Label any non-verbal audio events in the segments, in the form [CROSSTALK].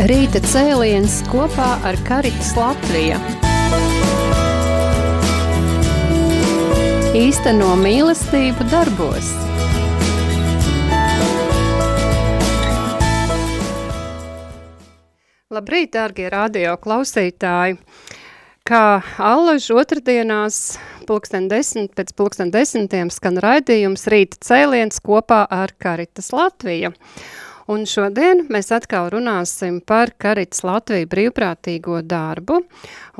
Rīta cēliens kopā ar Karitas Latviju. Īsteno mīlestību darbos. Labrīt, dārgie radio klausītāji! Kā allaž otrdienās, pulksten desmit, pēc pulksten desmitiem skan raidījums Rīta cēliens kopā ar Karitas Latviju. Un šodien mēs atkal runāsim par Karits Latviju brīvprātīgo darbu,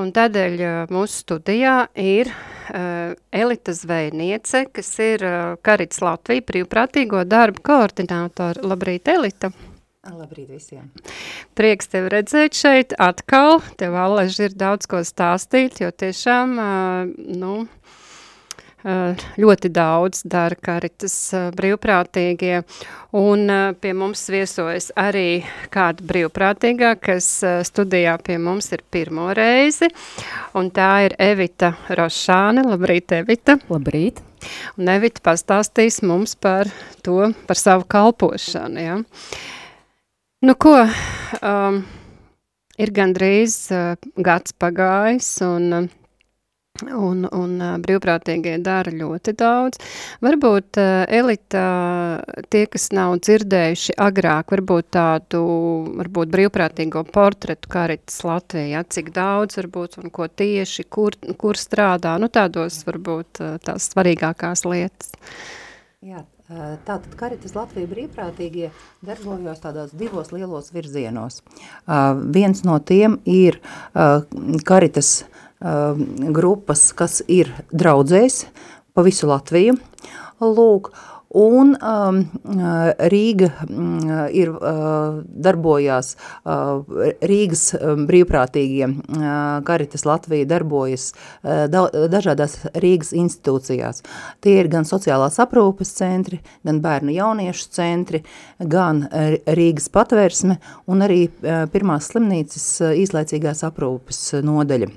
un tādēļ uh, mūsu studijā ir uh, Elita Zvejniece, kas ir uh, Karits Latviju brīvprātīgo darbu koordinātori. Labrīt, Elita! Labrīt visiem! Prieks tevi redzēt šeit atkal, tev allaži ir daudz ko stāstīt, jo tiešām, uh, nu, Eh, ļoti daudz dara karitas brīvprātīgie, un pie mums viesojas arī kāda brīvprātīgā, kas studijā pie mums ir pirmo reizi, un tā ir Evita Rošāne. Labrīt, Evita! Labrīt! Un Evita pastāstīs mums par to, par savu kalpošanu, ja? Nu ko, um, ir gandrīz uh, gads pagājis, un uh, Un, un brīvprātīgie dara ļoti daudz. Varbūt elita, tie, kas nav dzirdējuši agrāk, varbūt tādu, varbūt brīvprātīgo portretu karitas Latvijā, cik daudz varbūt un ko tieši, kur, kur strādā, nu tādos varbūt tās svarīgākās lietas. Jā, Tātad Karitas Latvija brīvprātīgie darbojas tādos divos lielos virzienos. Uh, viens no tiem ir uh, Karitas grupas, kas ir draudzēs pa visu Latviju. Lūk, Un um, Rīga um, ir uh, darbojās uh, Rīgas um, brīvprātīgie uh, Karitas Latvija darbojas uh, da, dažādās Rīgas institūcijās. Tie ir gan sociālās aprūpes centri, gan bērnu jauniešu centri, gan Rīgas patvērsme un arī uh, pirmās slimnīcas uh, īslaicīgās aprūpes nodaļa.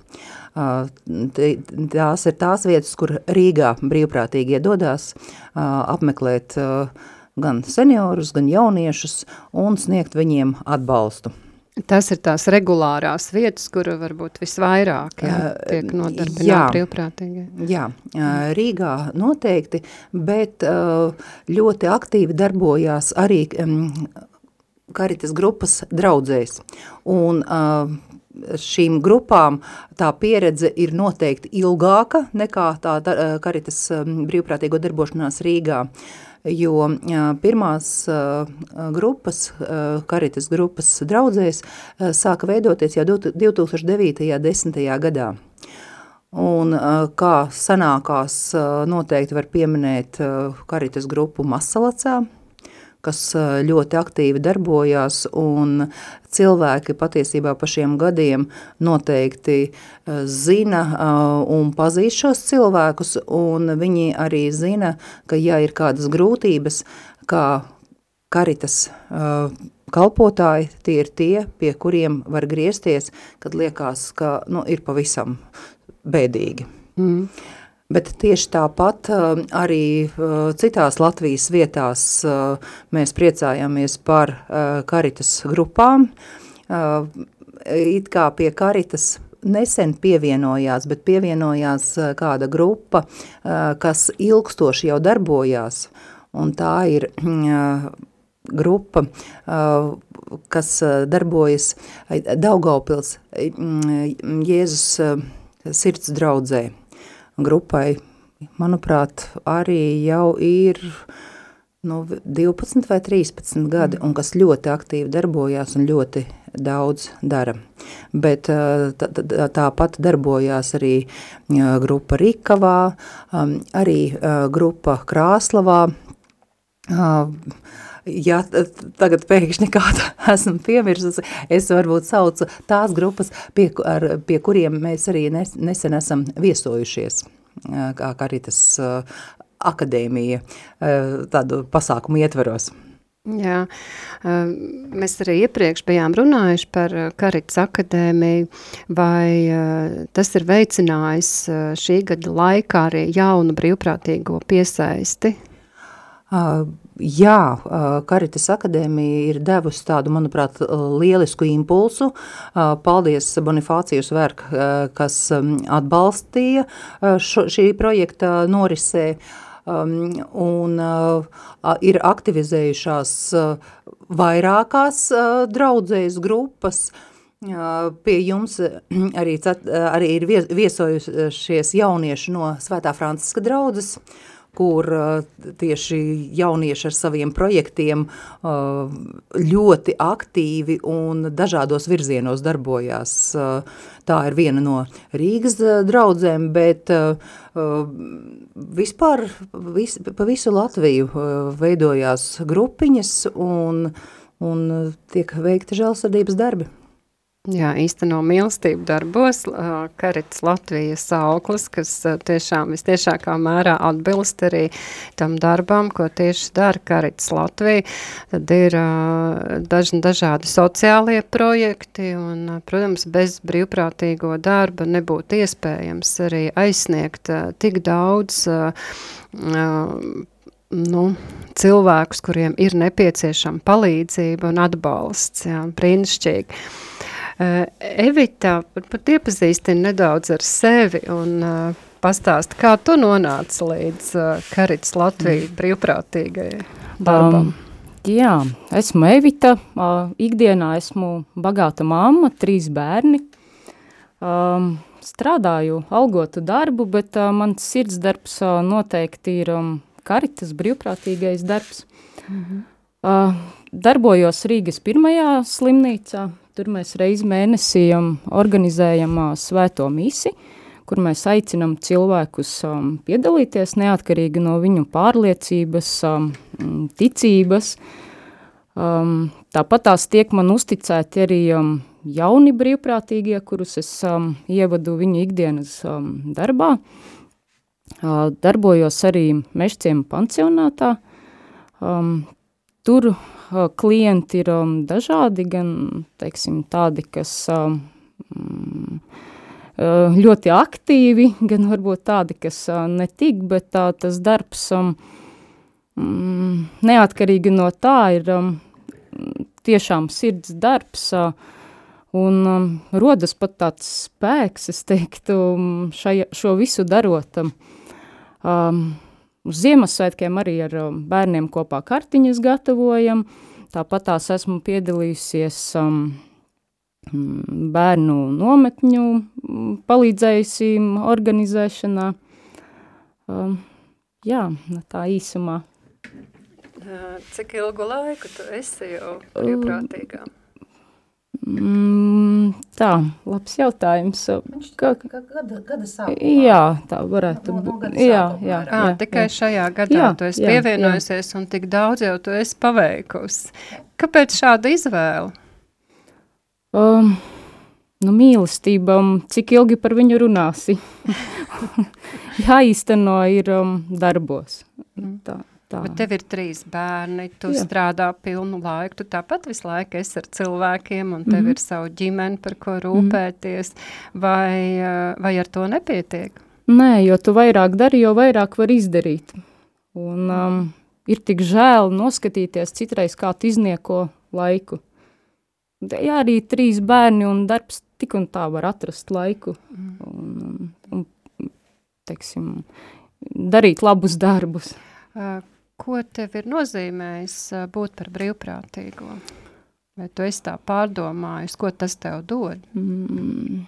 Tās ir tās vietas, kur Rīgā brīvprātīgi iedodās apmeklēt gan seniorus, gan jauniešus un sniegt viņiem atbalstu. Tas ir tās regulārās vietas, kur varbūt visvairāk jā, tiek nodarbināti brīvprātīgi. Jā, Rīgā noteikti, bet ļoti aktīvi darbojās arī Karitas grupas draudzēs. Un šīm grupām tā pieredze ir noteikti ilgāka nekā tā Karitas brīvprātīgo darbošanās Rīgā, jo pirmās grupas, Karitas grupas draudzēs, sāka veidoties jau 2009. 10. gadā. Un kā sanākās noteikti var pieminēt Karitas grupu Masalacā, kas ļoti aktīvi darbojās, un cilvēki patiesībā pa šiem gadiem noteikti zina un pazīst šos cilvēkus, un viņi arī zina, ka ja ir kādas grūtības, kā karitas kalpotāji, tie ir tie, pie kuriem var griezties, kad liekas, ka nu, ir pavisam bēdīgi. Mm. Bet tieši tāpat uh, arī uh, citās Latvijas vietās uh, mēs priecājamies par karitas grupām. It kā pie karitas nesen pievienojās, bet pievienojās kāda grupa, kas ilgstoši jau darbojās, un tā ir grupa, kas darbojas Daugaupils Jēzus sirds draudzē grupai, manuprāt, arī jau ir nu, 12 vai 13 gadi, un kas ļoti aktīvi darbojās un ļoti daudz dara. Bet tā, tāpat darbojās arī grupa Rikavā, arī grupa Krāslavā, ja tagad pēkšņi kādu [LAUGHS] esmu piemirsusi, es varbūt saucu tās grupas, pie, ar, pie kuriem mēs arī nes, nesen esam viesojušies, kā Karitas akadēmija tādu pasākumu ietveros. Jā, mēs arī iepriekš bijām runājuši par Karits akadēmiju, vai tas ir veicinājis šī gada laikā arī jaunu brīvprātīgo piesaisti? Jā, Karitas akadēmija ir devusi tādu, manuprāt, lielisku impulsu. Paldies Bonifācijas verk, kas atbalstīja šo, šī projekta norisē. Un ir aktivizējušās vairākās draudzējas grupas, Pie jums arī, arī ir viesojušies jaunieši no Svētā Franciska draudzes, kur tieši jaunieši ar saviem projektiem ļoti aktīvi un dažādos virzienos darbojās. Tā ir viena no Rīgas draudzēm, bet vispār vis, pa visu Latviju veidojās grupiņas un, un tiek veikta žēlsirdības darbi. Jā, īsteno mīlestību darbos, Karits Latvijas auklis, kas tiešām vistiešākā mērā atbilst arī tam darbam, ko tieši dara Karits Latvija. Tad ir daži dažādi sociālie projekti un, protams, bez brīvprātīgo darba nebūtu iespējams arī aizsniegt tik daudz nu, cilvēkus, kuriem ir nepieciešama palīdzība un atbalsts. Jā, brīnišķīgi. Eh, Evita, varbūt iepazīstini nedaudz ar sevi un uh, pastāst, kā tu nonāci līdz uh, Karits Latviju mm. brīvprātīgajai darbam. Um, jā, esmu Evita, uh, ikdienā esmu bagāta mamma, trīs bērni. Um, strādāju algotu darbu, bet uh, mans sirds darbs uh, noteikti ir um, Karitas brīvprātīgais darbs. Mm -hmm. uh, darbojos Rīgas pirmajā slimnīcā, Tur mēs reiz mēnesī um, organizējam uh, svēto misi, kur mēs aicinam cilvēkus um, piedalīties neatkarīgi no viņu pārliecības, um, ticības. Um, tāpat tās tiek man uzticēti arī um, jauni brīvprātīgie, kurus es um, ievadu viņu ikdienas um, darbā. Uh, darbojos arī Mešciem pansionātā. Um, tur klienti ir um, dažādi, gan teiksim, tādi, kas um, ļoti aktīvi, gan varbūt tādi, kas uh, netik, bet tā, tas darbs um, neatkarīgi no tā ir um, tiešām sirds darbs, uh, un um, rodas pat tāds spēks, es teiktu, šaja, šo visu darot. Um, Uz Ziemassvētkiem arī ar um, bērniem kopā kartiņas gatavojam. Tāpat tās esmu piedalījusies um, mm, bērnu nometņu mm, palīdzējusi organizēšanā. Um, jā, tā īsumā. Cik ilgu laiku tu esi jau brīvprātīgā? Um, Mm, tā, labs jautājums. Kā, gada, gada sākumā? Jā, tā varētu būt. No, no jā, jā, jā, jā, tikai jā. šajā gadā jā, tu esi jā, pievienojusies jā. un tik daudz jau tu esi paveikusi. Kāpēc šāda izvēle? Um, nu, mīlestība, cik ilgi par viņu runāsi? [LAUGHS] Jāīsteno ir um, darbos. Mm. Tā. Tā. Bet tev ir trīs bērni, tu Jā. strādā pilnu laiku, tu tāpat visu laiku esi ar cilvēkiem, un tev mm -hmm. ir savu ģimeni, par ko rūpēties, mm -hmm. vai, eh, vai ar to nepietiek? Nē, jo tu vairāk dari, jo vairāk var izdarīt. Un um, ir tik žēl noskatīties citreiz, kā tu iznieko laiku. Jā, arī trīs bērni un darbs tik un tā var atrast laiku mm. un, un, un teiksim, darīt labus darbus. Ko tev ir nozīmējis būt par brīvprātīgo? Vai tu esi tā pārdomājis, ko tas tev dod? Mm.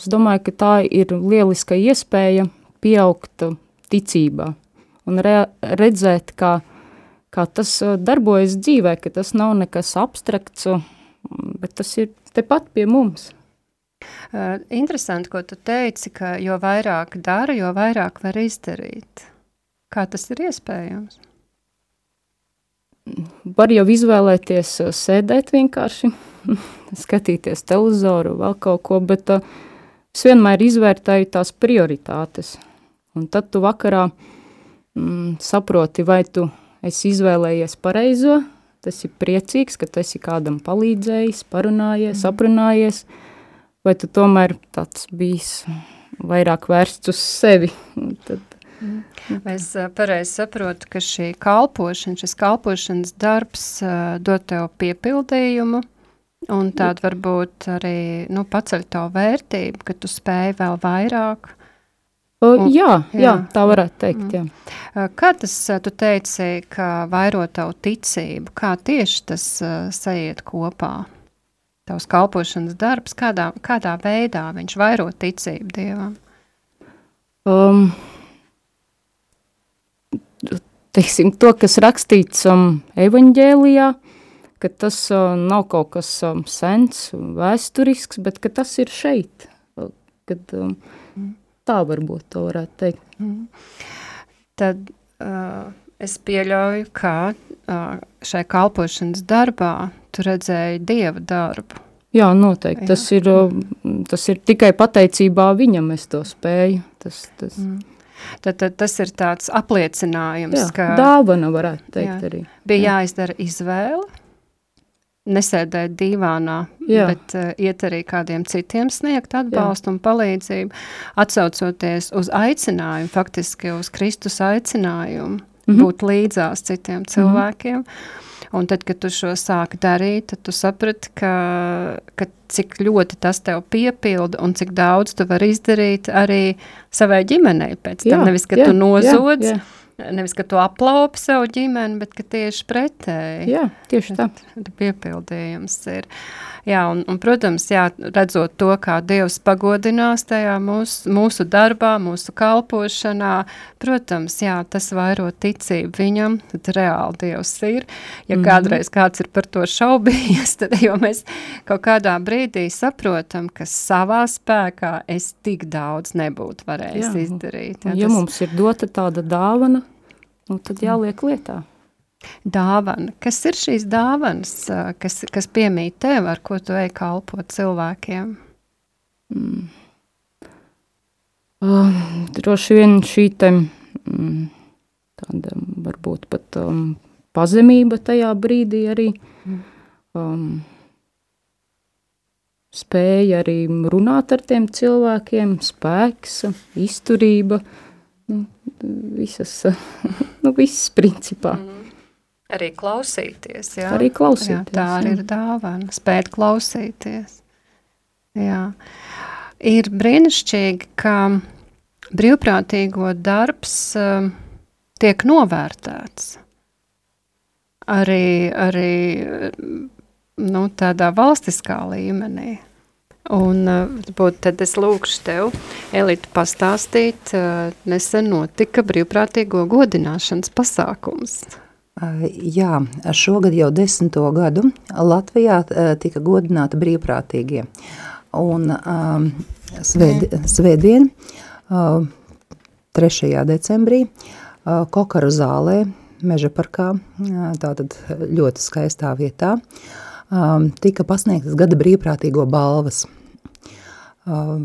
Es domāju, ka tā ir lieliska iespēja pieaugt ticībā un re redzēt, kā, kā tas darbojas dzīvē, ka tas nav nekas abstrakts, bet tas ir tepat pie mums. Interesanti, ko tu teici, ka jo vairāk dara, jo vairāk var izdarīt. Kā tas ir iespējams? Var jau izvēlēties uh, sēdēt vienkārši, [LAUGHS] skatīties televizoru, vēl kaut ko, bet uh, es vienmēr izvērtēju tās prioritātes. Un tad tu vakarā mm, saproti, vai tu esi izvēlējies pareizo, tas ir priecīgs, ka tu esi kādam palīdzējis, parunājies, mm. aprunājies, vai tu tomēr tāds bijis vairāk vērsts uz sevi. Tad Vai es pareizi saprotu, ka šī kalpošana, šis kalpošanas darbs dod tev piepildījumu, un tāda varbūt arī nu, paceļ to vērtību, ka tu spēj vēl vairāk? Un, jā, jā, jā, tā varētu teikt, jā. Kā tas, tu teici, ka vairo tavu ticību, kā tieši tas sajiet kopā? Tavs kalpošanas darbs, kādā, kādā veidā viņš vairo ticību Dievam? Um, teiksim, to, kas rakstīts um, evaņģēlijā, ka tas uh, nav kaut kas um, sens, vēsturisks, bet ka tas ir šeit. Kad, um, tā varbūt to varētu teikt. Mm. Tad uh, es pieļauju, ka uh, šai kalpošanas darbā tu redzēji Dieva darbu. Jā, noteikti. Jā. Tas, ir, uh, tas ir tikai pateicībā viņam es to spēju. Tas, tas. Mm. Tad, tad tas ir tāds apliecinājums, jā, ka... dāvana varētu teikt jā, arī. Bija jā. jāizdara izvēle, nesēdēt dīvānā, jā. bet uh, iet arī kādiem citiem sniegt atbalstu jā. un palīdzību, atsaucoties uz aicinājumu, faktiski uz Kristus aicinājumu, mm -hmm. būt līdzās citiem cilvēkiem. Mm -hmm. Un tad, kad tu šo sāki darīt, tad tu saprati, ka, ka cik ļoti tas tev piepilda un cik daudz tu vari izdarīt arī savai ģimenei pēc tam. Jā, Nevis, ka jā, tu nozodz, jā, jā. Nevis, ka tu aplaupi savu ģimeni, bet tieši pretēji. Jā, tieši tā. Piepildījums ir. Jā, un, un, protams, jā, redzot to, kā Dievs pagodinās tajā mūsu, mūsu darbā, mūsu kalpošanā, protams, jā, tas vairo ticību viņam, tad reāli Dievs ir. Ja mm -hmm. kādreiz kāds ir par to šaubījies, [LAUGHS] tad jau mēs kaut kādā brīdī saprotam, ka savā spēkā es tik daudz nebūtu varējis jā. izdarīt. Jā, ja tas... mums ir dota tāda dāvana, nu, tad jāliek lietā dāvana. Kas ir šīs dāvanas, kas, kas piemīt tev, ar ko tu ej kalpot cilvēkiem? Mm. Uh, droši vien šī te, mm, tāda varbūt pat um, pazemība tajā brīdī arī. Mm. Um, spēja arī runāt ar tiem cilvēkiem, spēks, izturība, nu, visas, [LAUGHS] nu, viss principā. Mm. Arī klausīties, jā. Arī klausīties. Jā, tā arī ir dāvana, spēt klausīties. Jā. Ir brīnišķīgi, ka brīvprātīgo darbs uh, tiek novērtēts. Arī, arī nu, tādā valstiskā līmenī. Un uh, tad es lūkšu tev, Elita, pastāstīt, uh, nesen notika brīvprātīgo godināšanas pasākums. Jā, šogad jau desmito gadu Latvijā tika godināti brīvprātīgie. Un um, sved, svētdien, uh, 3. decembrī, uh, Kokaru zālē, Meža parkā, uh, tātad ļoti skaistā vietā, um, tika pasniegtas gada brīvprātīgo balvas. Uh,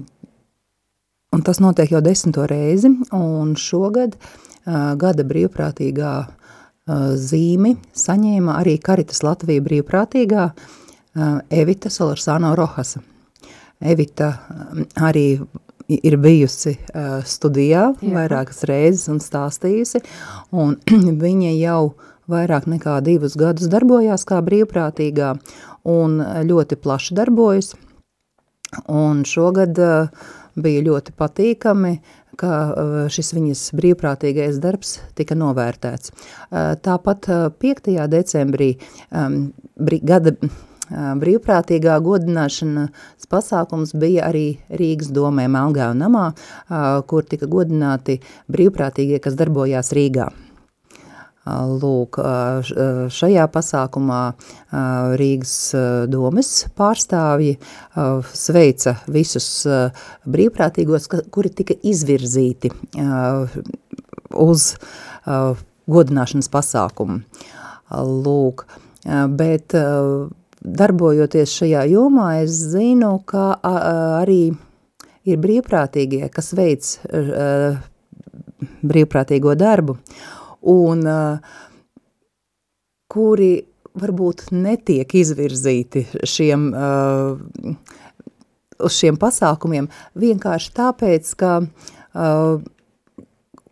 un tas notiek jau desmito reizi, un šogad uh, gada brīvprātīgā zīmi saņēma arī Karitas Latvija brīvprātīgā Evita Solarsāno Rohasa. Evita arī ir bijusi studijā Jā. vairākas reizes un stāstījusi, un [CLEARS THROAT] viņa jau vairāk nekā divus gadus darbojās kā brīvprātīgā un ļoti plaši darbojas. Un šogad bija ļoti patīkami ka uh, šis viņas brīvprātīgais darbs tika novērtēts. Uh, tāpat 5. Uh, decembrī um, gada brīvprātīgā godināšanas pasākums bija arī Rīgas domē Melgā un namā, kur tika godināti brīvprātīgie, kas darbojās Rīgā. Lūk, šajā pasākumā Rīgas domes pārstāvji sveica visus brīvprātīgos, kuri tika izvirzīti uz godināšanas pasākumu. Lūk, bet darbojoties šajā jomā, es zinu, ka arī ir brīvprātīgie, kas veic brīvprātīgo darbu, un uh, kuri varbūt netiek izvirzīti šiem, uh, uz šiem pasākumiem vienkārši tāpēc, ka uh,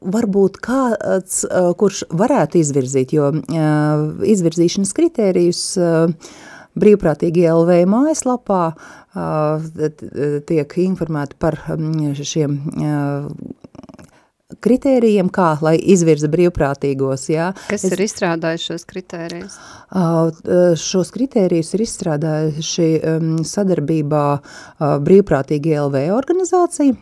varbūt kāds, kurš varētu izvirzīt, jo izvirzīšanas kritērijus brīvprātīgi LV mājaslapā tiek informēti par šiem kritērijiem, kā lai izvirza brīvprātīgos. Jā. Kas es, ir izstrādājis šos kritērijus? Šos kritērijus ir izstrādājuši um, sadarbībā brīvprātīgi LV organizācija.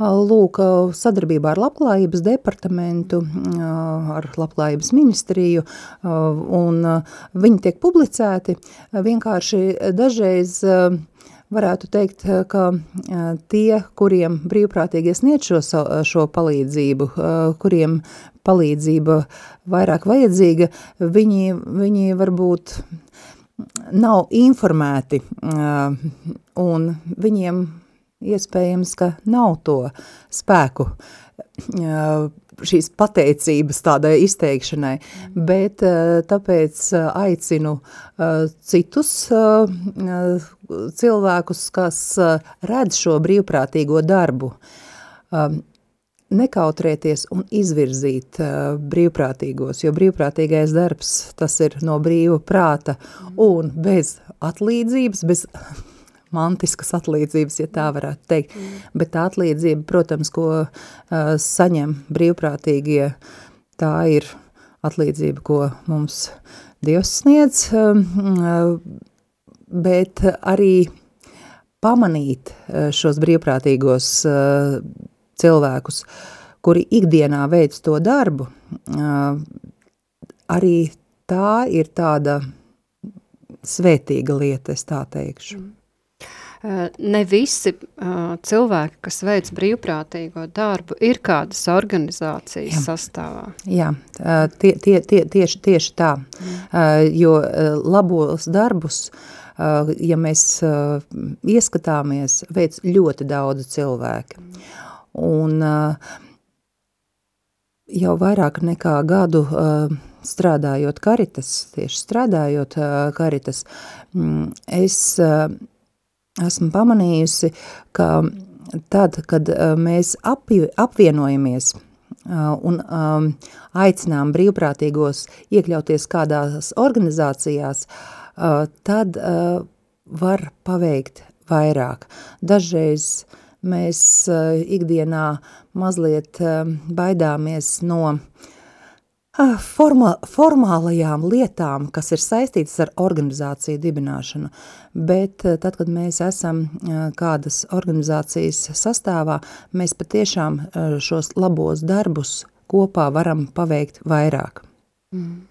Lūk, sadarbībā ar Labklājības departamentu, ar Labklājības ministriju, un viņi tiek publicēti. Vienkārši dažreiz varētu teikt, eh, ka eh, tie, kuriem brīvprātīgi sniedz šo, šo palīdzību, eh, kuriem palīdzība vairāk vajadzīga, viņi, viņi varbūt nav informēti un viņiem iespējams, ka nav to spēku šīs pateicības tādai izteikšanai, bet tāpēc aicinu citus cilvēkus, kas redz šo brīvprātīgo darbu, nekautrēties un izvirzīt uh, brīvprātīgos, jo brīvprātīgais darbs tas ir no brīva prāta un bez atlīdzības, bez mantiskas atlīdzības, ja tā varētu teikt. Mm. Bet tā atlīdzība, protams, ko uh, saņem brīvprātīgie, tā ir atlīdzība, ko mums Dievs sniedz, uh, bet arī pamanīt šos brīvprātīgos uh, cilvēkus, kuri ikdienā veic to darbu, uh, arī tā ir tāda svētīga lieta, es tā teikšu. Mm. Ne visi uh, cilvēki, kas veic brīvprātīgo darbu, ir kādas organizācijas Jā. sastāvā. Jā, tie, tie, tie, tieši, tieši tā, mm. uh, jo labos darbus, uh, ja mēs uh, ieskatāmies, veic ļoti daudz cilvēki. Mm. Un uh, jau vairāk nekā gadu uh, strādājot karitas, tieši strādājot uh, karitas, mm, es uh, esmu pamanījusi, ka tad, kad uh, mēs apvi, apvienojamies uh, un um, aicinām brīvprātīgos iekļauties kādās organizācijās, tad var paveikt vairāk. Dažreiz mēs ikdienā mazliet baidāmies no uh, Ah, forma, formālajām lietām, kas ir saistītas ar organizāciju dibināšanu, bet eh, tad, kad mēs esam eh, kādas organizācijas sastāvā, mēs patiešām eh, šos labos darbus kopā varam paveikt vairāk. Mm.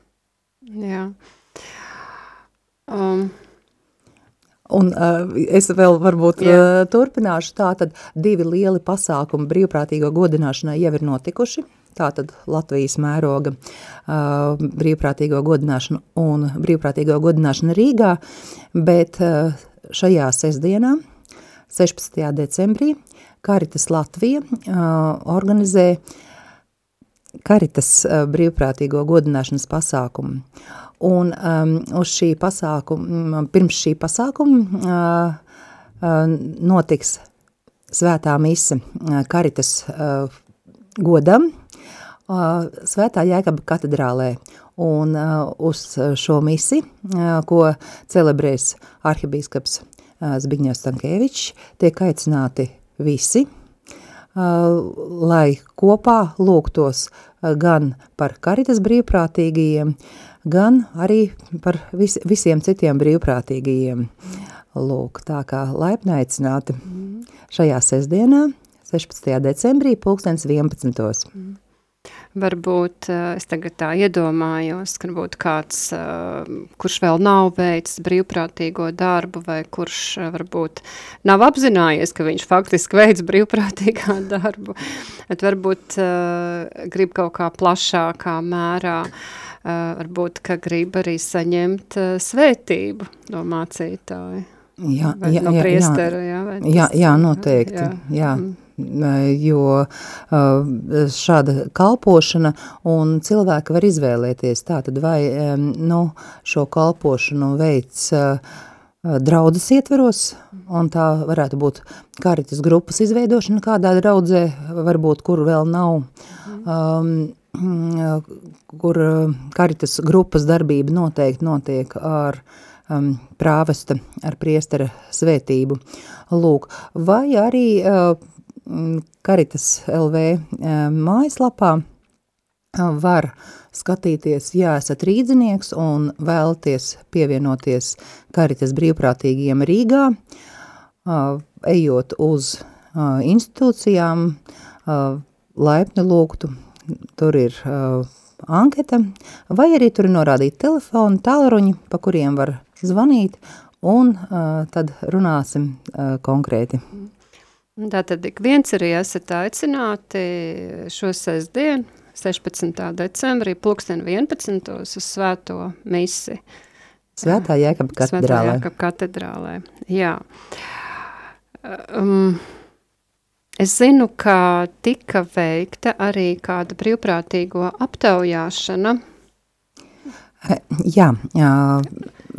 Jā. Um. Un uh, es vēl varbūt uh, turpināšu. Tā, tad divi lieli pasākumi brīvprātīgo godināšanai jau ir notikuši. Tātad Latvijas mēroga uh, brīvprātīgo godināšanu un brīvprātīgo godināšanu Rīgā, bet uh, šajā sestdienā, 16. decembrī, Karitas Latvija uh, organizē Karitas uh, brīvprātīgo godināšanas pasākumu. Un um, uz šī pasākuma, pirms šī pasākuma uh, uh, notiks svētā mise uh, Karitas uh, godam, Svētā Jēkaba katedrālē. Un uh, uz šo misi, uh, ko celebrēs arhibīskaps uh, Zbigņevs Stankēvičs, tiek aicināti visi, uh, lai kopā lūgtos gan par karitas brīvprātīgajiem, gan arī par vis, visiem citiem brīvprātīgajiem. Lūk, tā kā laipni aicināti šajā sestdienā, 16. decembrī, pulkstens 11. Mm. Varbūt eh, es tagad tā iedomājos, ka būtu kāds, eh, kurš vēl nav veicis brīvprātīgo darbu, vai kurš eh, varbūt nav apzinājies, ka viņš faktiski [LAUGHS] veids brīvprātīgā darbu, bet varbūt grib kaut kā plašākā mērā, varbūt, ka grib arī saņemt svētību no mācītāja. Jā, vai jā, no priestera, jā, jā, jā, jā, noteikti, jā. jā. Mm jo šāda kalpošana un cilvēki var izvēlēties tātad vai nu, šo kalpošanu veids draudzes ietveros, un tā varētu būt karitas grupas izveidošana kādā draudzē, varbūt kur vēl nav, um, kur karitas grupas darbība noteikti notiek ar um, prāvesta, ar priestera svētību. Lūk, vai arī uh, karitas LV uh, mājaslapā var skatīties, ja esat rīdzinieks un vēlties pievienoties Karitas brīvprātīgiem Rīgā, ejot uz institūcijām, laipni lūgtu, tur ir anketa, vai arī tur ir norādīti telefoni, tālruņi, pa kuriem var zvanīt, un tad runāsim konkrēti. Tātad ik viens arī esat aicināti šo sestdienu 16. decembrī, pulksten 11. uz svēto misi. Svētā Jēkab katedrālē. Svētā Jēkab katedrālē, jā. Um, es zinu, ka tika veikta arī kāda brīvprātīgo aptaujāšana. Jā, jā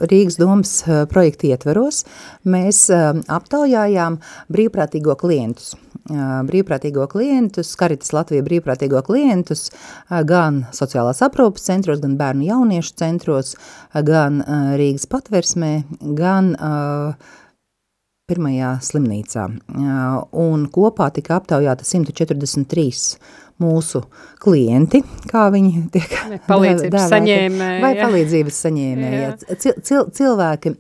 Rīgas domas projekta ietveros mēs aptaujājām brīvprātīgo klientus – brīvprātīgo klientus, Karitas Latvija brīvprātīgo klientus gan sociālās aprūpas centros, gan bērnu jauniešu centros, gan Rīgas patversmē, gan pirmajā slimnīcā. Un kopā tika aptaujāta 143 mūsu klienti, kā viņi tiek palīdzības saņēmēji. Vai palīdzības saņēmēji. Cil, cil, cilvēki,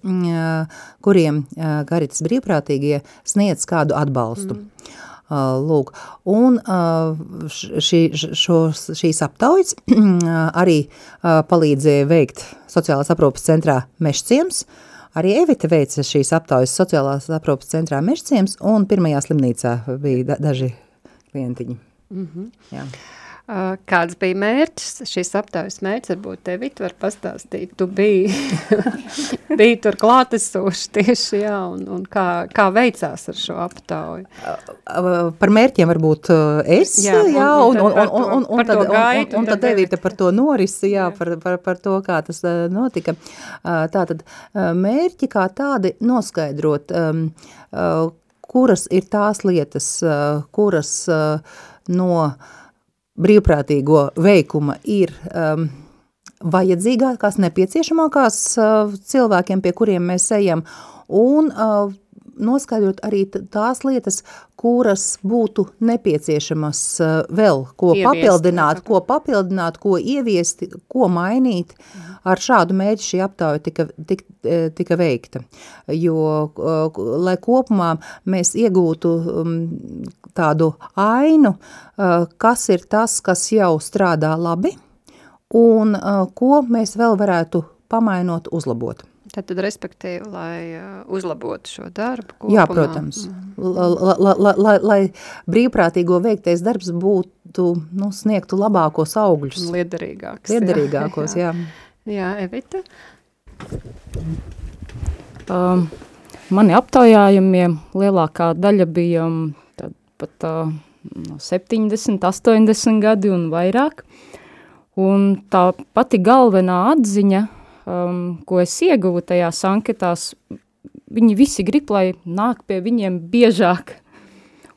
kuriem Karitas brīvprātīgie sniedz kādu atbalstu. Mm. Lūk, un šī, šos, šīs aptaujas [CLEARS THROAT] arī palīdzēja veikt sociālās aprūpas centrā Mešciems, Arī Evita veica šīs aptaujas sociālās aprūpas centrā Mešciems, un pirmajā slimnīcā bija da daži klientiņi. Mm -hmm. Jā. Kāds bija mērķis, šīs aptaujas mērķis, varbūt tevi var pastāstīt, tu biji, [LAUGHS] biji tur klātesoši tieši, jā, un, un kā, kā veicās ar šo aptauju? Par mērķiem varbūt es, jā, jā un, un, un, un, un, un, tad, gaitu, un, un tad Evita par to norisi, jā, par, par, par to, kā tas notika. Tātad mērķi kā tādi noskaidrot, kuras ir tās lietas, kuras no brīvprātīgo veikuma ir um, vajadzīgākās, nepieciešamākās uh, cilvēkiem, pie kuriem mēs ejam, un uh, noskaidrot arī tās lietas, kuras būtu nepieciešamas uh, vēl, ko ieviest, papildināt, ko papildināt, ko ieviest, ko mainīt. Ar šādu mērķi šī aptauja tika, tika, e, tika veikta, jo, uh, lai kopumā mēs iegūtu tādu ainu, uh, kas ir tas, kas jau strādā labi, un ko mēs vēl varētu pamainot, uzlabot. Tad, respektīvi, lai uh, uzlabotu šo darbu. Kopumā. Jā, protams. La, la, la, la, lai brīvprātīgo veiktais darbs būtu, nu, sniegtu labākos augļus. Liederīgāks. Liederīgākos, jā. [LAUGHS] jā. Jā, Evita? Um, mani aptaujājumie lielākā daļa bija um, pat uh, 70, 80 gadi un vairāk. Un tā pati galvenā atziņa, um, ko es ieguvu tajās anketās, viņi visi grib, lai nāk pie viņiem biežāk.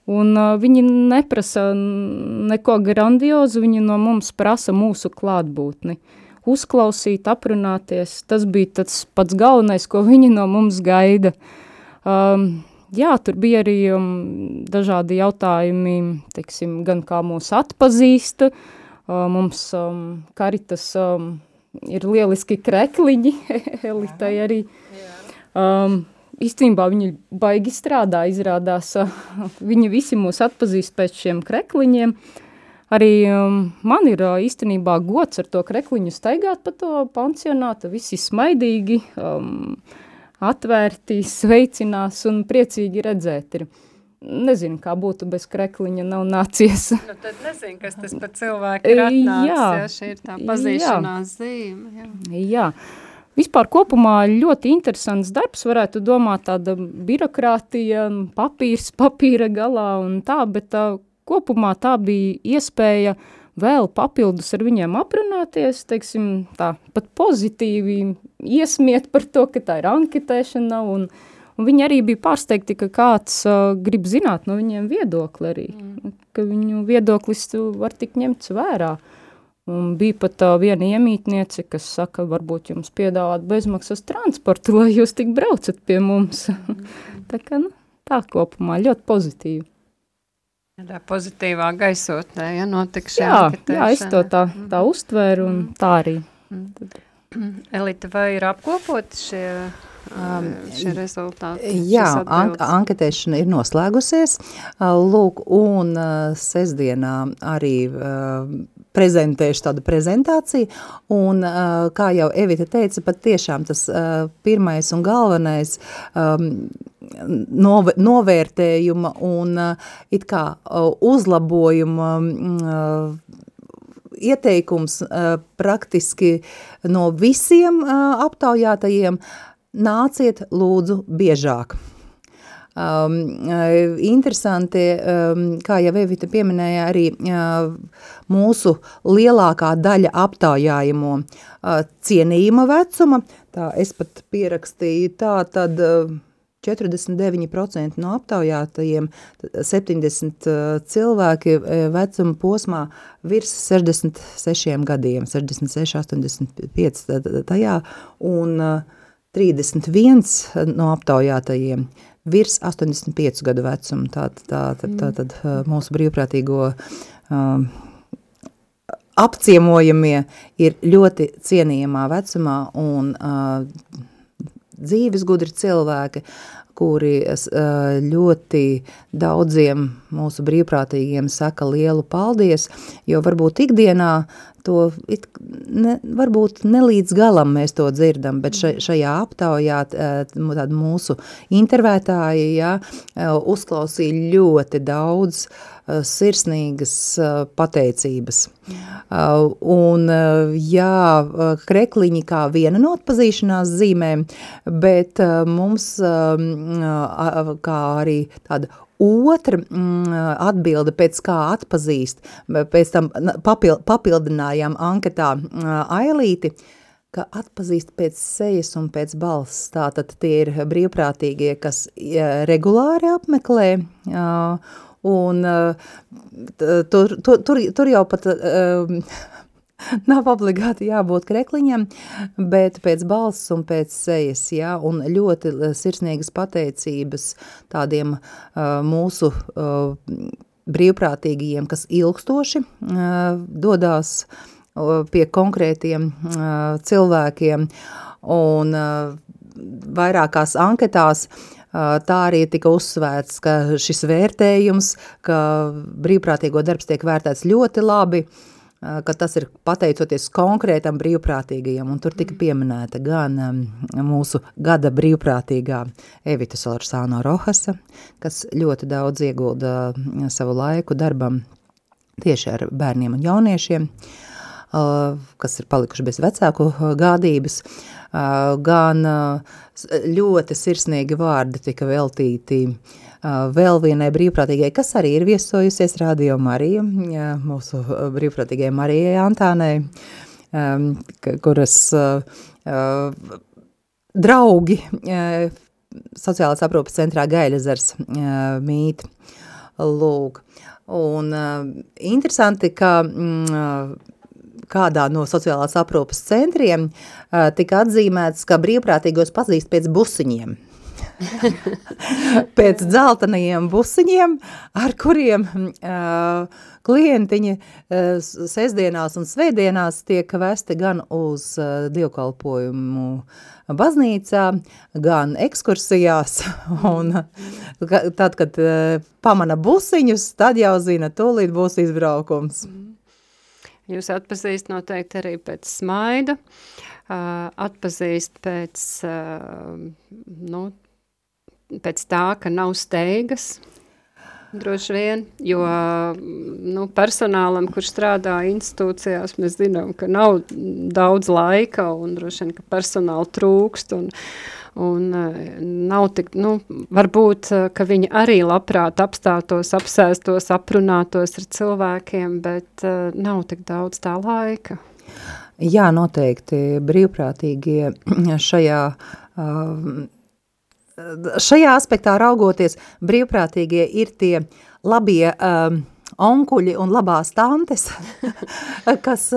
Un uh, viņi neprasa neko grandiozu, viņi no mums prasa mūsu klātbūtni. Uzklausīt, aprunāties, tas bija tas pats galvenais, ko viņi no mums gaida. Um, jā, tur bija arī um, dažādi jautājumi, teiksim, gan kā mūs atpazīst, uh, mums um, karitas um, ir lieliski krekliņi, [LAUGHS] elitai arī. Um, īstenībā viņi baigi strādā, izrādās, uh, [LAUGHS] viņi visi mūs atpazīst pēc šiem krekliņiem. Arī um, man ir uh, īstenībā gods ar to krekliņu staigāt pa to pansionātu, visi smaidīgi, um, atvērti, sveicinās un priecīgi redzēt ir. Nezinu, kā būtu bez krekliņa nav nācies. Nu, tad nezinu, kas tas par cilvēku ir atnācis, jā, jā šī ir tā pazīšanās jā. zīme. Jā. jā. Vispār kopumā ļoti interesants darbs, varētu domāt tāda birokrātija, papīrs papīra galā un tā, bet tā, kopumā tā bija iespēja vēl papildus ar viņiem aprunāties, teiksim, tā pat pozitīvi iesmiet par to, ka tā ir anketēšana un, un viņi arī bija pārsteigti, ka kāds uh, grib zināt no viņiem viedokli arī, mm. ka viņu viedoklis var tik ņemts vērā. Un bija pat tā viena iemītniece, kas saka, varbūt jums piedāvāt bezmaksas transportu, lai jūs tik braucat pie mums. Mm. [LAUGHS] tā kā, nu, tā kopumā ļoti pozitīvi. Tā pozitīvā gaisotnē, ja notika šī jā, jā, es to tā, tā uztvēru un tā arī. [CLEARS THROAT] Elita, vai ir apkopoti šie um, šie rezultāti? Jā, an anketēšana ir noslēgusies. Lūk, un sestdienā arī prezentēšu tādu prezentāciju, un, kā jau Evita teica, pat tiešām tas pirmais un galvenais nov novērtējuma un it kā uzlabojuma ieteikums praktiski no visiem aptaujātajiem nāciet lūdzu biežāk. Um, interesanti, um, kā jau Evita pieminēja, arī uh, mūsu lielākā daļa aptaujājamo uh, cienījuma vecuma, tā es pat pierakstīju tā, tad uh, 49% no aptaujātajiem, 70 cilvēki vecuma posmā virs 66 gadiem, 66, 85 tajā, un 31 no aptaujātajiem virs 85 gadu vecuma. Tātad tā, tā, tā, tā, tā, mūsu brīvprātīgo um, apciemojamie ir ļoti cienījamā vecumā un uh, dzīves gudri cilvēki, kuri uh, ļoti daudziem mūsu brīvprātīgiem saka lielu paldies, jo varbūt ikdienā to it, ne, varbūt ne līdz galam mēs to dzirdam, bet šajā aptaujā mūsu intervētāji ja, uzklausīja ļoti daudz sirsnīgas pateicības. Un jā, krekliņi kā viena no atpazīšanās zīmēm, bet mums kā arī tāda Otra mm, atbilde, pēc kā atpazīst, pēc tam papil, papildinājām anketā ailīti, ka atpazīst pēc sejas un pēc balss. Tātad tie ir brīvprātīgie, kas regulāri apmeklē, un tur, tur, tur, tur jau pat [LAUGHS] Nav obligāti jābūt krekliņam, bet pēc balss un pēc sejas, jā, un ļoti sirsnīgas pateicības tādiem uh, mūsu uh, brīvprātīgajiem, kas ilgstoši uh, dodās uh, pie konkrētiem uh, cilvēkiem, un uh, vairākās anketās uh, tā arī tika uzsvērts, ka šis vērtējums, ka brīvprātīgo darbs tiek vērtēts ļoti labi, uh, ka tas ir pateicoties konkrētam brīvprātīgajam, un tur tika pieminēta gan mūsu gada brīvprātīgā Evita Solarsāno Rohasa, kas ļoti daudz iegulda savu laiku darbam tieši ar bērniem un jauniešiem, kas ir palikuši bez vecāku gādības, gan ļoti sirsnīgi vārdi tika veltīti uh, vēl vienai brīvprātīgai, kas arī ir viesojusies Radio Marija, mūsu brīvprātīgai Marijai Antānai, kuras draugi sociālās aprūpas centrā Gailezers mīt. Lūk. Un interesanti, ka mm, kādā no sociālās aprūpas centriem tika atzīmēts, ka brīvprātīgos pazīst pēc busiņiem. [LAUGHS] pēc dzeltenajiem busiņiem, ar kuriem uh, klientiņi uh, sestdienās un svētdienās tiek vesti gan uz uh, dievkalpojumu baznīcā, gan ekskursijās, [LAUGHS] un tad, kad uh, pamana busiņus, tad jau zina, tūlīt būs izbraukums. Jūs atpazīst noteikti arī pēc smaida, uh, atpazīst pēc, uh, nu, pēc tā, ka nav steigas, droši vien, jo nu, personālam, kurš strādā institūcijās, mēs zinām, ka nav daudz laika un droši vien, ka personāla trūkst un, un nav tik, nu, varbūt, ka viņi arī labprāt apstātos, apsēstos, aprunātos ar cilvēkiem, bet nav tik daudz tā laika. Jā, noteikti brīvprātīgie [CLEARS THROAT] šajā, šajā aspektā raugoties, brīvprātīgie ir tie labie onkuļi un labās tantes, [LAUGHS] kas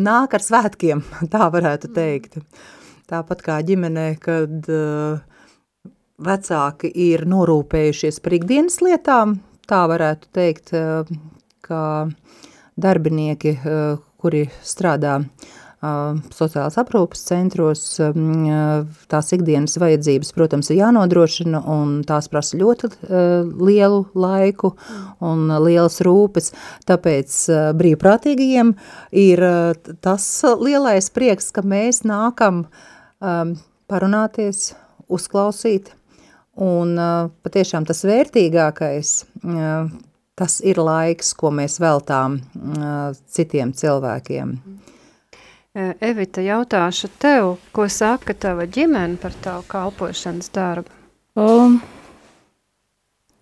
nāk ar svētkiem, tā varētu teikt. Tāpat kā ģimenē, kad uh, vecāki ir norūpējušies par ikdienas lietām, tā varētu teikt, uh, ka darbinieki, uh, kuri strādā sociālās aprūpas centros, tās ikdienas vajadzības, protams, ir jānodrošina, un tās prasa ļoti lielu laiku un lielas rūpes, tāpēc brīvprātīgajiem ir tas lielais prieks, ka mēs nākam parunāties, uzklausīt, un patiešām tas vērtīgākais, tas ir laiks, ko mēs veltām citiem cilvēkiem. Evita, jautāšu tev, ko saka tava ģimene par tavu kalpošanas darbu? Um,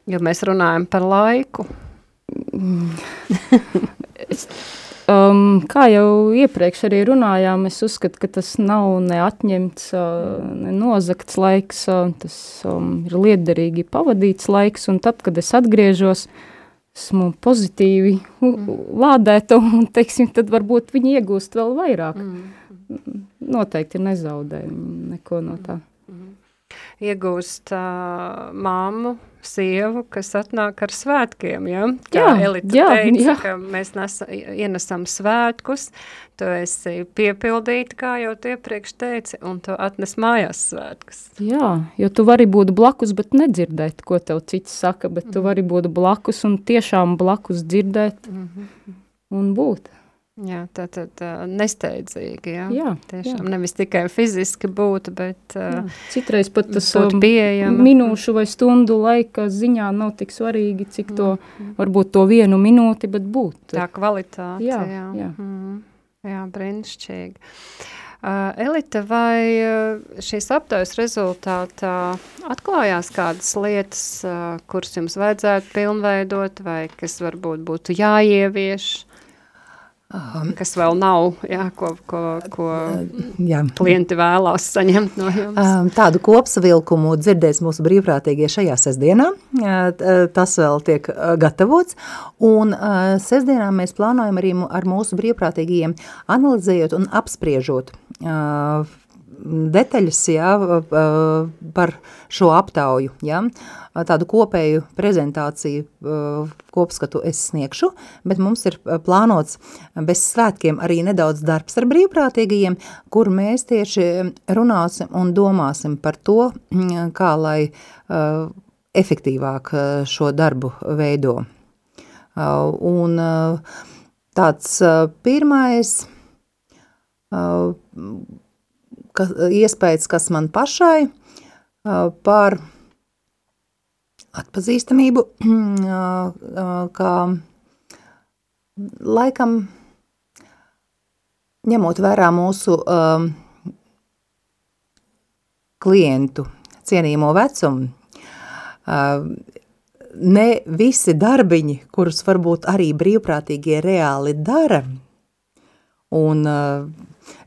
jo mēs runājam par laiku. [LAUGHS] [LAUGHS] es, um, kā jau iepriekš arī runājām, es uzskatu, ka tas nav ne atņemts, uh, ne nozakts laiks, uh, tas um, ir liederīgi pavadīts laiks, un tad, kad es atgriežos, esmu pozitīvi mm. lādēta, un, [LAUGHS] teiksim, tad varbūt viņi iegūst vēl vairāk. Mm. Noteikti nezaudē neko no tā. Mm. Iegūst uh, māmu, sievu, kas atnāk ar svētkiem, ja? Kā jā, Elita jā, teica, jā. ka mēs nesa, ienesam svētkus, tu esi piepildīta, kā jau tu iepriekš teici, un tu atnes mājās svētkus. Jā, jo tu vari būt blakus, bet nedzirdēt, ko tev cits saka, bet tu vari būt blakus un tiešām blakus dzirdēt mm -hmm. un būt. Jā, tā tad uh, nesteidzīgi, jā. Jā, Tiešām jā. nevis tikai fiziski būt, bet uh, Citreiz pat tas minūšu vai stundu laika ziņā nav tik svarīgi, cik to, mm. varbūt to vienu minūti, bet būt. Tā kvalitāte, jā. Jā, jā. Mm. jā brīnišķīgi. Uh, Elita, vai šīs aptaujas rezultātā atklājās kādas lietas, uh, kuras jums vajadzētu pilnveidot, vai kas varbūt būtu jāievieš? Um, kas vēl nav, jā, ko, ko, ko jā. klienti vēlās saņemt no jums? Um, tādu kopsavilkumu dzirdēs mūsu brīvprātīgie šajā sestdienā. Tas vēl tiek gatavots. Un sestdienā mēs plānojam arī ar mūsu brīvprātīgiem analizējot un apspriežot detaļas jā, par šo aptauju. Jā. Tādu kopēju prezentāciju kopskatu es sniegšu, bet mums ir plānots bez svētkiem arī nedaudz darbs ar brīvprātīgajiem, kur mēs tieši runāsim un domāsim par to, kā lai efektīvāk šo darbu veido. Un tāds pirmais ka, iespējas, kas man pašai par atpazīstamību, [CLEARS THROAT] kā laikam ņemot vērā mūsu klientu cienījamo vecumu, ne visi darbiņi, kurus varbūt arī brīvprātīgie reāli dara, un uh,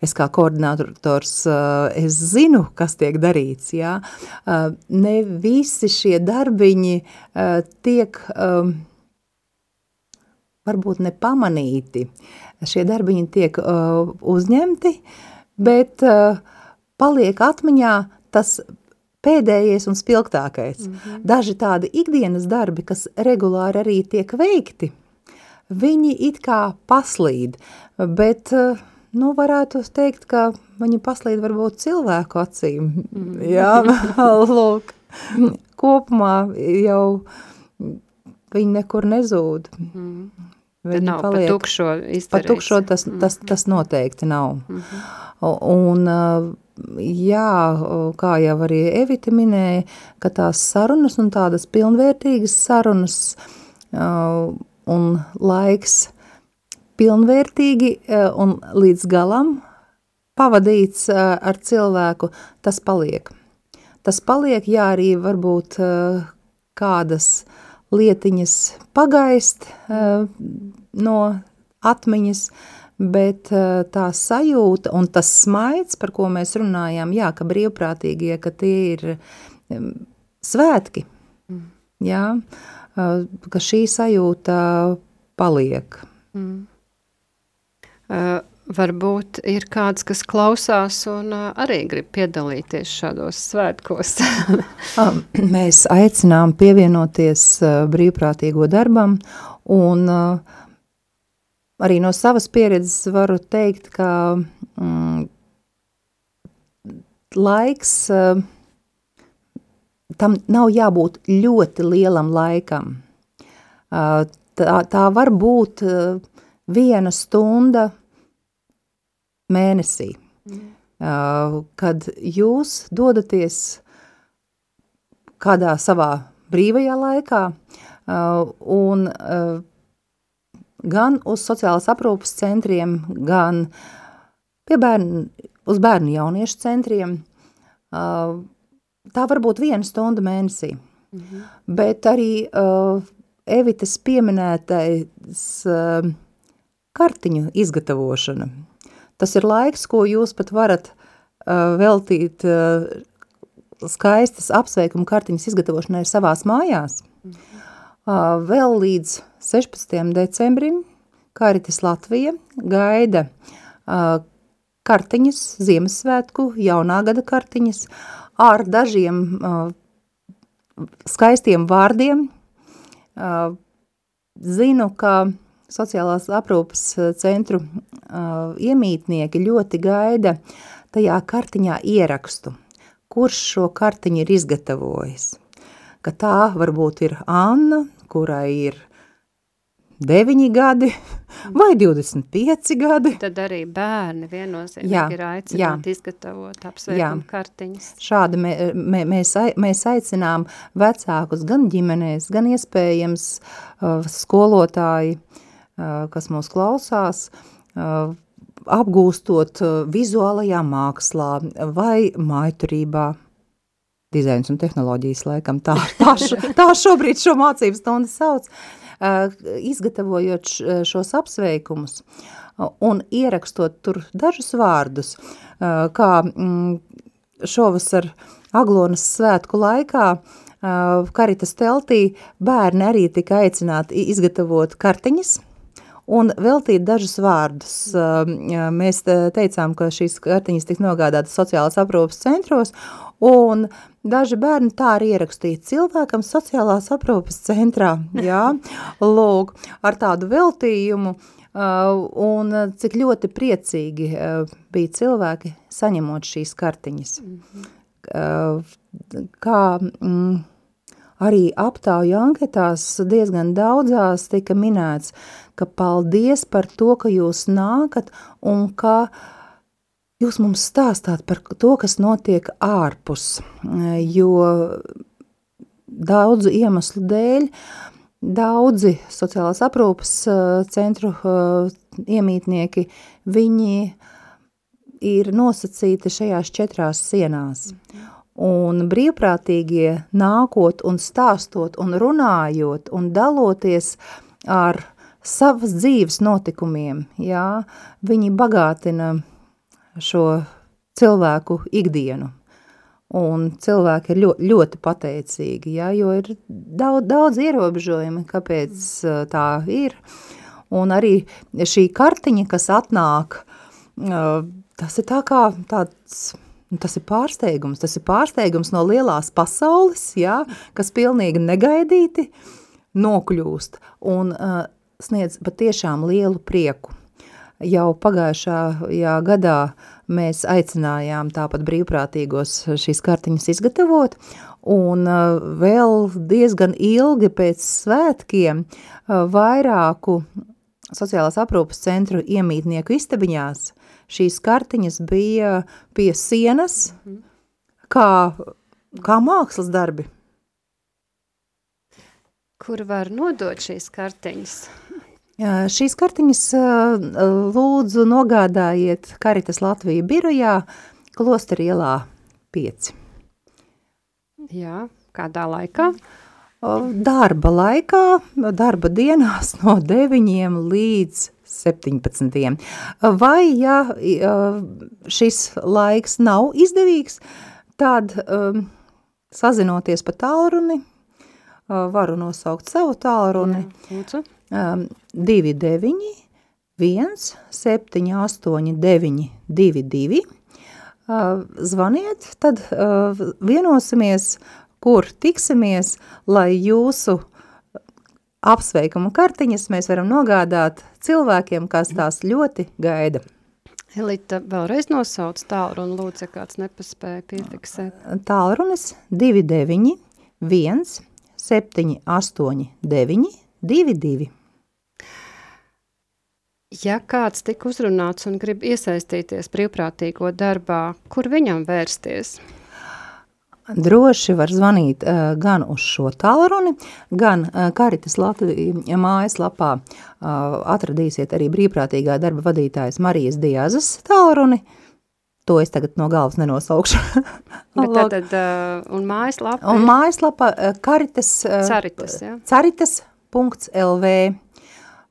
es kā koordinators, eh, es zinu, kas tiek darīts, jā. Eh, ne visi šie darbiņi eh, tiek varbūt nepamanīti. Šie darbiņi tiek uzņemti, bet paliek atmiņā tas pēdējais un spilgtākais. Mm -hmm. Daži tādi ikdienas darbi, kas regulāri arī tiek veikti, viņi it kā paslīd, bet uh, nu, varētu teikt, ka viņi paslīd varbūt cilvēku acīm. Mm. Jā, [LAUGHS] lūk, kopumā jau viņi nekur nezūd. Mm. Viņi nav paliek, pa tukšo izdarījis. Pa tukšo tas, tas, mhm. tas noteikti nav. Mm -hmm. Un, jā, kā jau arī Evita minēja, ka tās sarunas un tādas pilnvērtīgas sarunas un laiks pilnvērtīgi eh, un līdz galam pavadīts eh, ar cilvēku, tas paliek. tas paliek, jā, arī varbūt kādas lietiņas pagaist no atmiņas, bet tā sajūta un tas smaids, par ko mēs runājām, jā, ka brīvprātīgie, ka tie ir svētki, mm. jā, ka šī sajūta paliek. Mm. Uh, varbūt ir kāds, kas klausās un uh, arī grib piedalīties šādos svētkos. [LAUGHS] Mēs aicinām pievienoties uh, brīvprātīgo darbam un uh, arī no savas pieredzes varu teikt, ka mm, laiks tam nav jābūt ļoti lielam laikam. Tā, tā var būt viena stunda mēnesī, mm. kad jūs dodaties kādā savā brīvajā laikā uh, un uh, gan uz sociālās aprūpas centriem, gan pie bērnu, uz bērnu jauniešu centriem. Tā var būt viena stunda mēnesī, -hmm. bet arī uh, Evitas pieminētais uh, kartiņu izgatavošana – Tas ir laiks, ko jūs pat varat uh, veltīt uh, skaistas apsveikuma kartiņas izgatavošanai savās mājās. Uh, vēl līdz 16. decembrim Karitas Latvija gaida uh, kartiņas, Ziemassvētku, jaunā gada kartiņas ar dažiem uh, skaistiem vārdiem. Zinu, ka sociālās aprūpas eh, centru uh, iemītnieki ļoti gaida tajā kartiņā ierakstu, kurš šo kartiņu ir izgatavojis. Ka tā varbūt ir Anna, kurai ir 9 gadi [LAUGHS] vai 25 gadi. Tad arī bērni viennozīmīgi ir aicināti jā, izgatavot apsveikumu kartiņas. Šādi mē, mē, mēs, mēs aicinām vecākus gan ģimenēs, gan iespējams uh, skolotāji, uh, kas mūs klausās, apgūstot vizuālajā mākslā vai maiturībā. Dizains un tehnoloģijas laikam tā, tā, šo, tā šobrīd šo mācību stundu sauc. Izgatavojot šos apsveikumus un ierakstot tur dažus vārdus, kā mm, šovasar Aglonas svētku laikā Karitas teltī bērni arī tika aicināti izgatavot kartiņas, un veltīt dažus vārdus. Mēs teicām, ka šīs kartiņas tiks nogādātas sociālās aprūpas centros, un daži bērni tā arī ierakstīja cilvēkam sociālās aprūpas centrā, jā, [LAUGHS] lūk, ar tādu veltījumu, un cik ļoti priecīgi bija cilvēki saņemot šīs kartiņas. Mm -hmm. Kā... Mm, arī aptauju anketās diezgan daudzās tika minēts, ka paldies par to, ka jūs nākat un ka jūs mums stāstāt par to, kas notiek ārpus, jo daudzu iemeslu dēļ daudzi sociālās aprūpas centru iemītnieki, viņi ir nosacīti šajās četrās sienās. Un brīvprātīgie nākot un stāstot un runājot un daloties ar savas dzīves notikumiem, jā, viņi bagātina šo cilvēku ikdienu. Un cilvēki ir ļoti, ļoti pateicīgi, jā, jo ir daudz, daudz ierobežojumi, kāpēc uh, tā ir. Un arī šī kartiņa, kas atnāk, uh, tas ir tā kā tāds Nu, tas ir pārsteigums. Tas ir pārsteigums no lielās pasaules, jā, kas pilnīgi negaidīti nokļūst un uh, sniedz patiešām lielu prieku. Jau pagājušajā gadā mēs aicinājām tāpat brīvprātīgos šīs kartiņas izgatavot, un uh, vēl diezgan ilgi pēc svētkiem uh, vairāku sociālās aprūpas centru iemītnieku istabiņās šīs kartiņas bija pie sienas, kā, kā mākslas darbi. Kur var nodot šīs kartiņas? Šīs kartiņas lūdzu nogādājiet Karitas Latvija birojā, Klosteri ielā 5. Jā, kādā laikā? Darba laikā, darba dienās no 9 līdz 17. Vai, ja šis laiks nav izdevīgs, tad um, sazinoties pa tālruni, varu nosaukt savu tālruni. Jā, um, 29, 1, 7, 8, 9, 2, 2. Uh, zvaniet, tad uh, vienosimies, kur tiksimies, lai jūsu apsveikumu kartiņas mēs varam nogādāt cilvēkiem, kas tās ļoti gaida. Elita vēlreiz nosauc tālruni, lūdzu, ja kāds nepaspēja piefiksēt. Tālrunis 29 1 7 8 9 2 2. Ja kāds tika uzrunāts un grib iesaistīties brīvprātīgo darbā, kur viņam vērsties? Droši var zvanīt uh, gan uz šo tālruni, gan uh, Karitas Latvijas mājaslapā uh, atradīsiet arī brīvprātīgā darba vadītājas Marijas Diazas tālruni. To es tagad no galvas nenosaukšu. [LAUGHS] Bet tad, tad uh, un mājaslapa? Un mājaslapa uh, Karitas. Uh, Caritas, jā. Caritas.lv.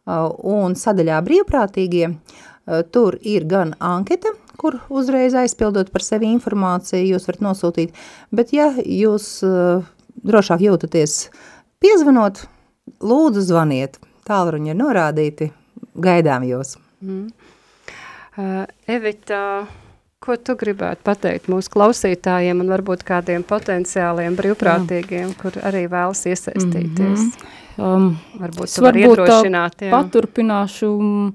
Uh, un sadaļā brīvprātīgie uh, tur ir gan anketa, kur uzreiz aizpildot par sevi informāciju jūs varat nosūtīt, bet ja jūs uh, drošāk jūtaties piezvanot, lūdzu zvaniet, tālruņi ir norādīti, gaidām jūs. Mm. Uh, Evita, ko tu gribētu pateikt mūsu klausītājiem un varbūt kādiem potenciāliem brīvprātīgiem, jā. kur arī vēlas iesaistīties? Mm -hmm. Um, varbūt vari iedrošināt, jā. paturpināšu um,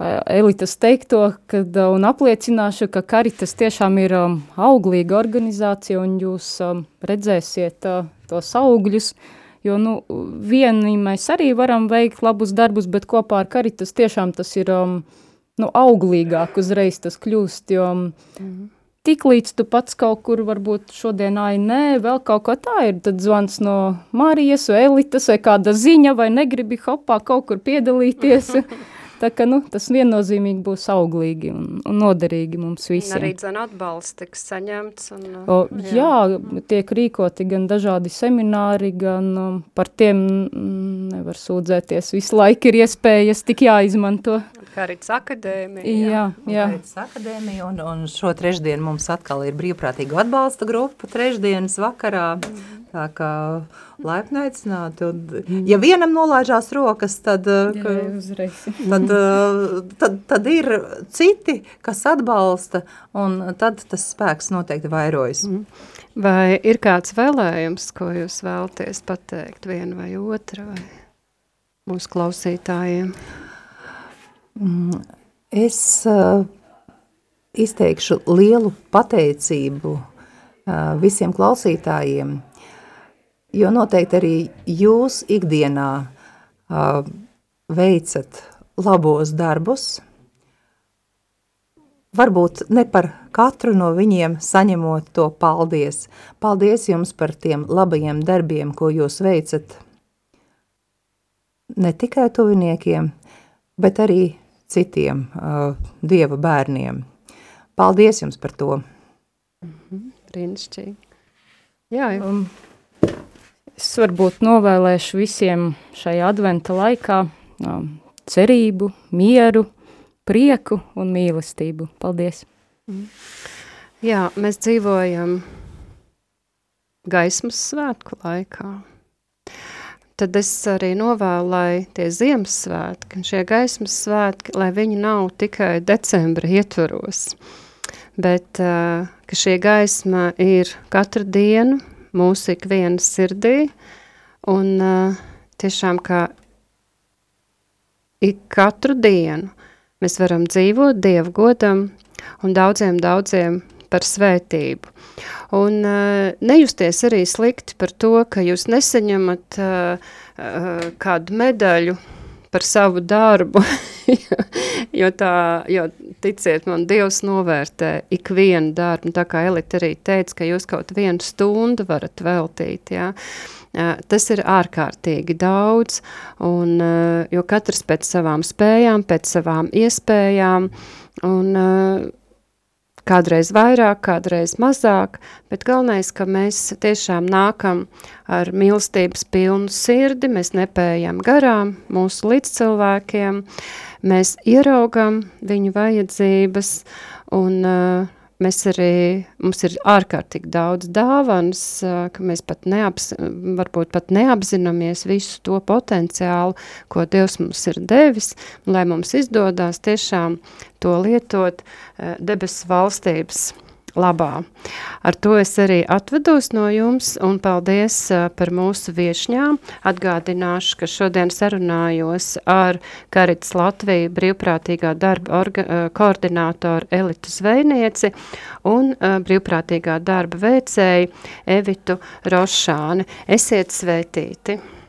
elitas teikto kad, uh, un apliecināšu, ka Karitas tiešām ir um, auglīga organizācija un jūs um, redzēsiet uh, tos augļus, jo nu, vieni mēs arī varam veikt labus darbus, bet kopā ar Karitas tiešām tas ir um, nu, auglīgāk uzreiz tas kļūst, jo mm -hmm tik līdz tu pats kaut kur varbūt šodien, ai, nē, vēl kaut ko tā ir, tad zvans no Marijas vai Elitas vai kāda ziņa vai negribi hopā kaut kur piedalīties. [LAUGHS] Tā ka, nu, tas viennozīmīgi būs auglīgi un, un noderīgi mums visiem. Arī dzen atbalsts tiks saņemts. Un, o, jā. jā, tiek rīkoti gan dažādi semināri, gan um, par tiem mm, nevar sūdzēties. Visu laiku ir iespējas tik jāizmanto. Karits akadēmija. Jā, jā. Karits akadēmija un, un šo trešdienu mums atkal ir brīvprātīgu atbalsta grupa trešdienas vakarā. Mm. Tā kā laipni aicināti. Un, ja vienam nolaižās rokas, tad, Jā, uzreiz. tad, tad, tad ir citi, kas atbalsta, un tad tas spēks noteikti vairojas. Mm. Vai ir kāds vēlējums, ko jūs vēlaties pateikt, viena vai otra, vai mūsu klausītājiem? Mm, es uh, izteikšu lielu pateicību uh, visiem klausītājiem, jo noteikti arī jūs ikdienā uh, veicat labos darbus, varbūt ne par katru no viņiem saņemot to paldies. Paldies jums par tiem labajiem darbiem, ko jūs veicat ne tikai tuviniekiem, bet arī citiem uh, dieva bērniem. Paldies jums par to! Mm -hmm, brīnišķīgi. Jā, jā. Um, Es varbūt novēlēšu visiem šajā adventa laikā um, cerību, mieru, prieku un mīlestību. Paldies! Mm. Jā, mēs dzīvojam gaismas svētku laikā. Tad es arī novēlu, lai tie Ziemassvētki, šie gaismas svētki, lai viņi nav tikai decembra ietvaros, bet uh, ka šie gaisma ir katru dienu, mūsu ikvienas sirdī, un uh, tiešām kā ik katru dienu mēs varam dzīvot Dievu godam un daudziem, daudziem par svētību. Un uh, nejusties arī slikti par to, ka jūs nesaņemat uh, uh, kādu medaļu par savu darbu, [LAUGHS] jo tā, jo ticiet man, Dievs novērtē ikvienu darbu, tā kā Elita arī teica, ka jūs kaut vienu stundu varat veltīt, jā. Tas ir ārkārtīgi daudz, un, jo katrs pēc savām spējām, pēc savām iespējām, un kādreiz vairāk, kādreiz mazāk, bet galvenais, ka mēs tiešām nākam ar mīlestības pilnu sirdi, mēs nepējam garām mūsu līdzcilvēkiem, mēs ieraugam viņu vajadzības un uh, Mēs arī, mums ir ārkārtīgi daudz dāvanas, ka mēs pat, neaps, varbūt pat neapzināmies visu to potenciālu, ko Dievs mums ir devis, lai mums izdodās tiešām to lietot debesu valstības labā. Ar to es arī atvedos no jums un paldies par mūsu viešņām. Atgādināšu, ka šodien sarunājos ar Karits Latviju brīvprātīgā darba orga, koordinātoru Elitu Zvejnieci un brīvprātīgā darba veicēju Evitu Rošāni. Esiet sveitīti!